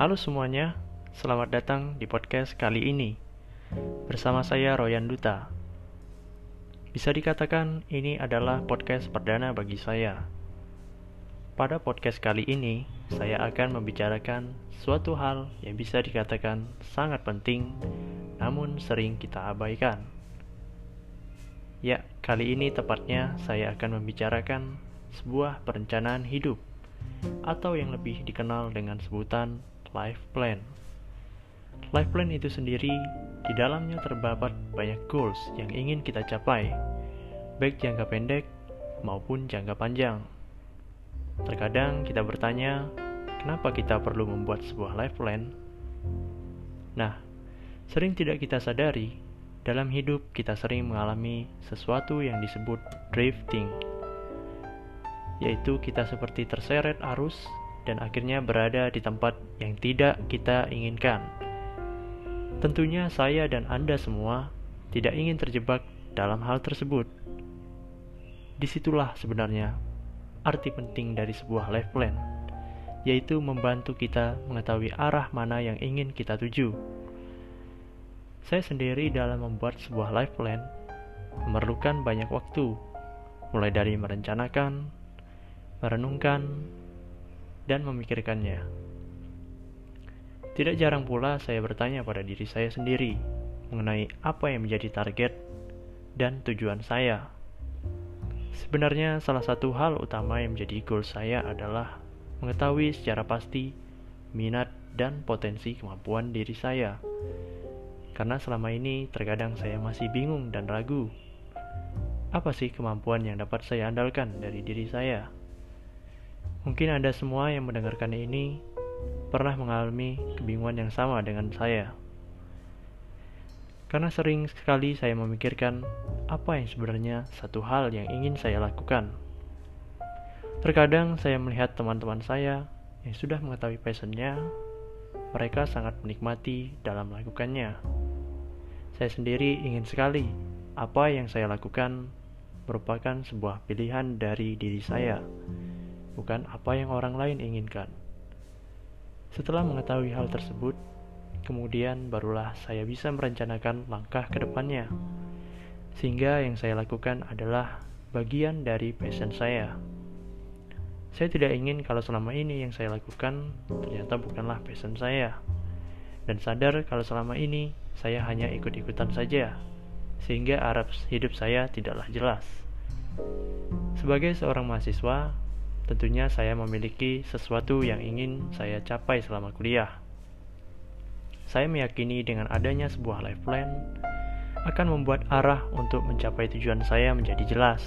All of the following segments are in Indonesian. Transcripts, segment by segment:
Halo semuanya, selamat datang di podcast kali ini. Bersama saya Royan Duta. Bisa dikatakan ini adalah podcast perdana bagi saya. Pada podcast kali ini, saya akan membicarakan suatu hal yang bisa dikatakan sangat penting, namun sering kita abaikan. Ya, kali ini tepatnya saya akan membicarakan sebuah perencanaan hidup atau yang lebih dikenal dengan sebutan life plan. Life plan itu sendiri di dalamnya terdapat banyak goals yang ingin kita capai, baik jangka pendek maupun jangka panjang. Terkadang kita bertanya, kenapa kita perlu membuat sebuah life plan? Nah, sering tidak kita sadari, dalam hidup kita sering mengalami sesuatu yang disebut drifting yaitu kita seperti terseret arus dan akhirnya berada di tempat yang tidak kita inginkan. Tentunya saya dan Anda semua tidak ingin terjebak dalam hal tersebut. Di situlah sebenarnya arti penting dari sebuah life plan, yaitu membantu kita mengetahui arah mana yang ingin kita tuju. Saya sendiri dalam membuat sebuah life plan memerlukan banyak waktu, mulai dari merencanakan, merenungkan, dan memikirkannya. Tidak jarang pula saya bertanya pada diri saya sendiri mengenai apa yang menjadi target dan tujuan saya. Sebenarnya salah satu hal utama yang menjadi goal saya adalah mengetahui secara pasti minat dan potensi kemampuan diri saya. Karena selama ini terkadang saya masih bingung dan ragu. Apa sih kemampuan yang dapat saya andalkan dari diri saya? Mungkin Anda semua yang mendengarkan ini pernah mengalami kebingungan yang sama dengan saya. Karena sering sekali saya memikirkan apa yang sebenarnya satu hal yang ingin saya lakukan. Terkadang saya melihat teman-teman saya yang sudah mengetahui passionnya, mereka sangat menikmati dalam melakukannya. Saya sendiri ingin sekali apa yang saya lakukan merupakan sebuah pilihan dari diri saya bukan apa yang orang lain inginkan. Setelah mengetahui hal tersebut, kemudian barulah saya bisa merencanakan langkah ke depannya. Sehingga yang saya lakukan adalah bagian dari passion saya. Saya tidak ingin kalau selama ini yang saya lakukan ternyata bukanlah passion saya. Dan sadar kalau selama ini saya hanya ikut-ikutan saja, sehingga arah hidup saya tidaklah jelas. Sebagai seorang mahasiswa, tentunya saya memiliki sesuatu yang ingin saya capai selama kuliah. Saya meyakini dengan adanya sebuah life plan akan membuat arah untuk mencapai tujuan saya menjadi jelas.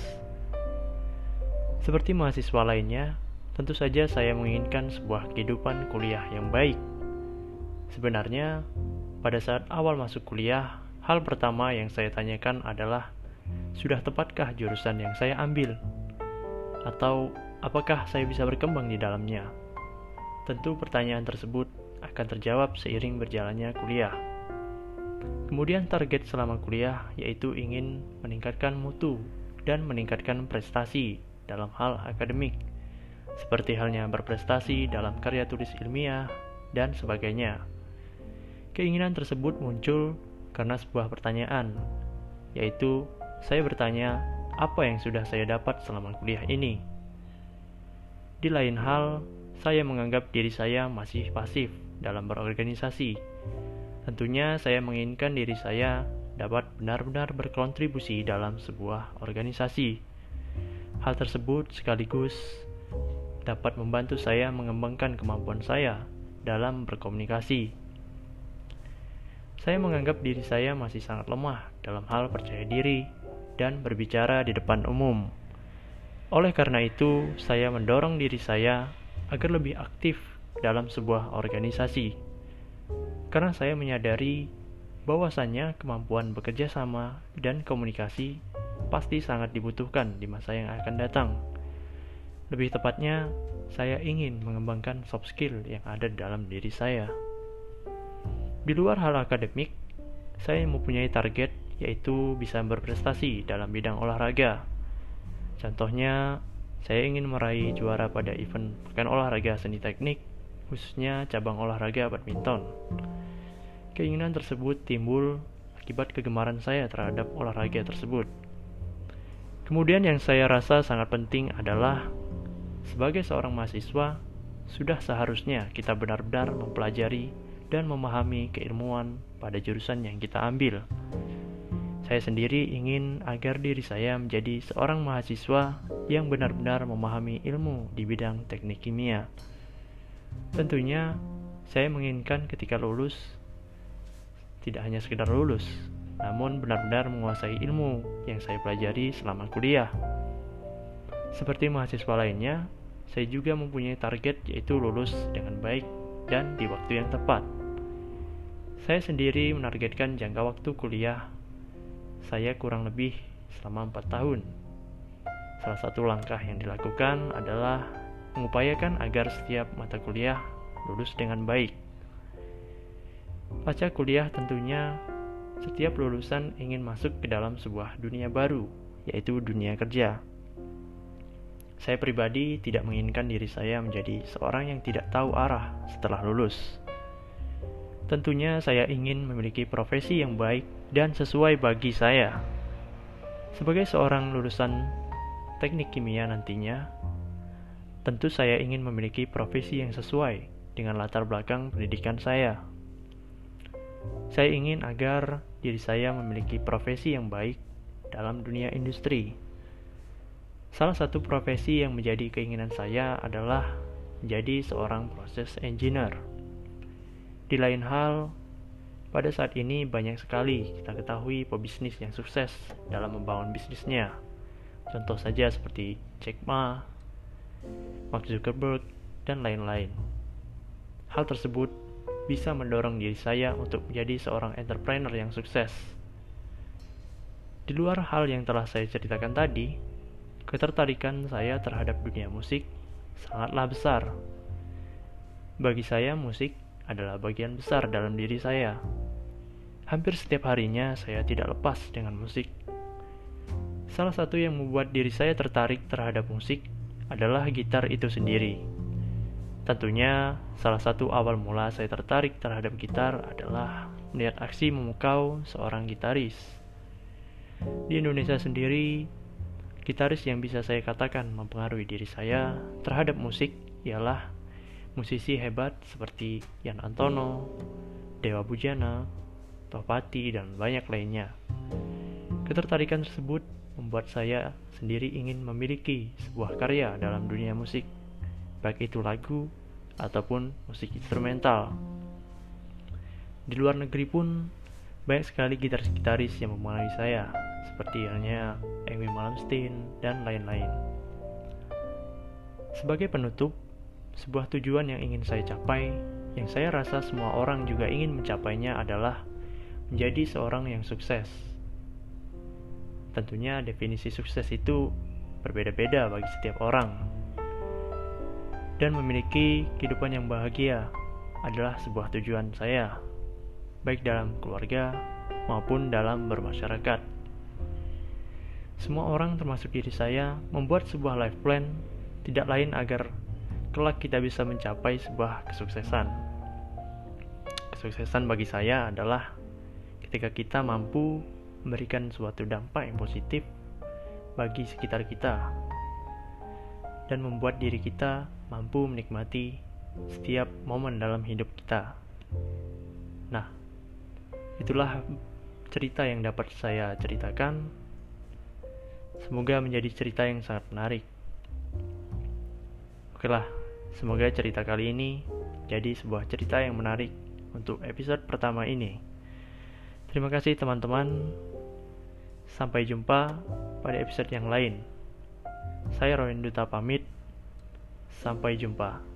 Seperti mahasiswa lainnya, tentu saja saya menginginkan sebuah kehidupan kuliah yang baik. Sebenarnya, pada saat awal masuk kuliah, hal pertama yang saya tanyakan adalah, sudah tepatkah jurusan yang saya ambil? Atau apakah saya bisa berkembang di dalamnya? Tentu pertanyaan tersebut akan terjawab seiring berjalannya kuliah. Kemudian target selama kuliah yaitu ingin meningkatkan mutu dan meningkatkan prestasi dalam hal akademik, seperti halnya berprestasi dalam karya tulis ilmiah dan sebagainya. Keinginan tersebut muncul karena sebuah pertanyaan, yaitu saya bertanya apa yang sudah saya dapat selama kuliah ini. Di lain hal, saya menganggap diri saya masih pasif dalam berorganisasi. Tentunya saya menginginkan diri saya dapat benar-benar berkontribusi dalam sebuah organisasi. Hal tersebut sekaligus dapat membantu saya mengembangkan kemampuan saya dalam berkomunikasi. Saya menganggap diri saya masih sangat lemah dalam hal percaya diri dan berbicara di depan umum. Oleh karena itu, saya mendorong diri saya agar lebih aktif dalam sebuah organisasi. Karena saya menyadari bahwasannya kemampuan bekerja sama dan komunikasi pasti sangat dibutuhkan di masa yang akan datang. Lebih tepatnya, saya ingin mengembangkan soft skill yang ada dalam diri saya. Di luar hal akademik, saya mempunyai target yaitu bisa berprestasi dalam bidang olahraga Contohnya, saya ingin meraih juara pada event pekan olahraga seni teknik khususnya cabang olahraga badminton. Keinginan tersebut timbul akibat kegemaran saya terhadap olahraga tersebut. Kemudian yang saya rasa sangat penting adalah sebagai seorang mahasiswa sudah seharusnya kita benar-benar mempelajari dan memahami keilmuan pada jurusan yang kita ambil. Saya sendiri ingin agar diri saya menjadi seorang mahasiswa yang benar-benar memahami ilmu di bidang teknik kimia. Tentunya, saya menginginkan ketika lulus tidak hanya sekedar lulus, namun benar-benar menguasai ilmu yang saya pelajari selama kuliah. Seperti mahasiswa lainnya, saya juga mempunyai target yaitu lulus dengan baik dan di waktu yang tepat. Saya sendiri menargetkan jangka waktu kuliah saya kurang lebih selama 4 tahun. Salah satu langkah yang dilakukan adalah mengupayakan agar setiap mata kuliah lulus dengan baik. Pasca kuliah tentunya setiap lulusan ingin masuk ke dalam sebuah dunia baru, yaitu dunia kerja. Saya pribadi tidak menginginkan diri saya menjadi seorang yang tidak tahu arah setelah lulus. Tentunya saya ingin memiliki profesi yang baik dan sesuai bagi saya. Sebagai seorang lulusan teknik kimia nantinya, tentu saya ingin memiliki profesi yang sesuai dengan latar belakang pendidikan saya. Saya ingin agar diri saya memiliki profesi yang baik dalam dunia industri. Salah satu profesi yang menjadi keinginan saya adalah menjadi seorang proses engineer. Di lain hal, pada saat ini banyak sekali kita ketahui pebisnis yang sukses dalam membangun bisnisnya. Contoh saja seperti Jack Ma, Mark Zuckerberg, dan lain-lain. Hal tersebut bisa mendorong diri saya untuk menjadi seorang entrepreneur yang sukses. Di luar hal yang telah saya ceritakan tadi, ketertarikan saya terhadap dunia musik sangatlah besar. Bagi saya, musik adalah bagian besar dalam diri saya. Hampir setiap harinya saya tidak lepas dengan musik. Salah satu yang membuat diri saya tertarik terhadap musik adalah gitar itu sendiri. Tentunya, salah satu awal mula saya tertarik terhadap gitar adalah melihat aksi memukau seorang gitaris. Di Indonesia sendiri, gitaris yang bisa saya katakan mempengaruhi diri saya terhadap musik ialah musisi hebat seperti Yan Antono, Dewa Bujana, Topati, dan banyak lainnya. Ketertarikan tersebut membuat saya sendiri ingin memiliki sebuah karya dalam dunia musik baik itu lagu ataupun musik instrumental. Di luar negeri pun banyak sekali gitaris-gitaris yang mempengaruhi saya, seperti halnya Amy Malmsteen dan lain-lain. Sebagai penutup, sebuah tujuan yang ingin saya capai, yang saya rasa semua orang juga ingin mencapainya adalah menjadi seorang yang sukses. Tentunya definisi sukses itu berbeda-beda bagi setiap orang, dan memiliki kehidupan yang bahagia adalah sebuah tujuan saya, baik dalam keluarga maupun dalam bermasyarakat. Semua orang, termasuk diri saya, membuat sebuah life plan tidak lain agar kelak kita bisa mencapai sebuah kesuksesan. Kesuksesan bagi saya adalah ketika kita mampu memberikan suatu dampak yang positif bagi sekitar kita dan membuat diri kita mampu menikmati setiap momen dalam hidup kita. Nah, itulah cerita yang dapat saya ceritakan. Semoga menjadi cerita yang sangat menarik. Oke lah, semoga cerita kali ini jadi sebuah cerita yang menarik untuk episode pertama ini. Terima kasih teman-teman. Sampai jumpa pada episode yang lain. Saya Rowan pamit. Sampai jumpa.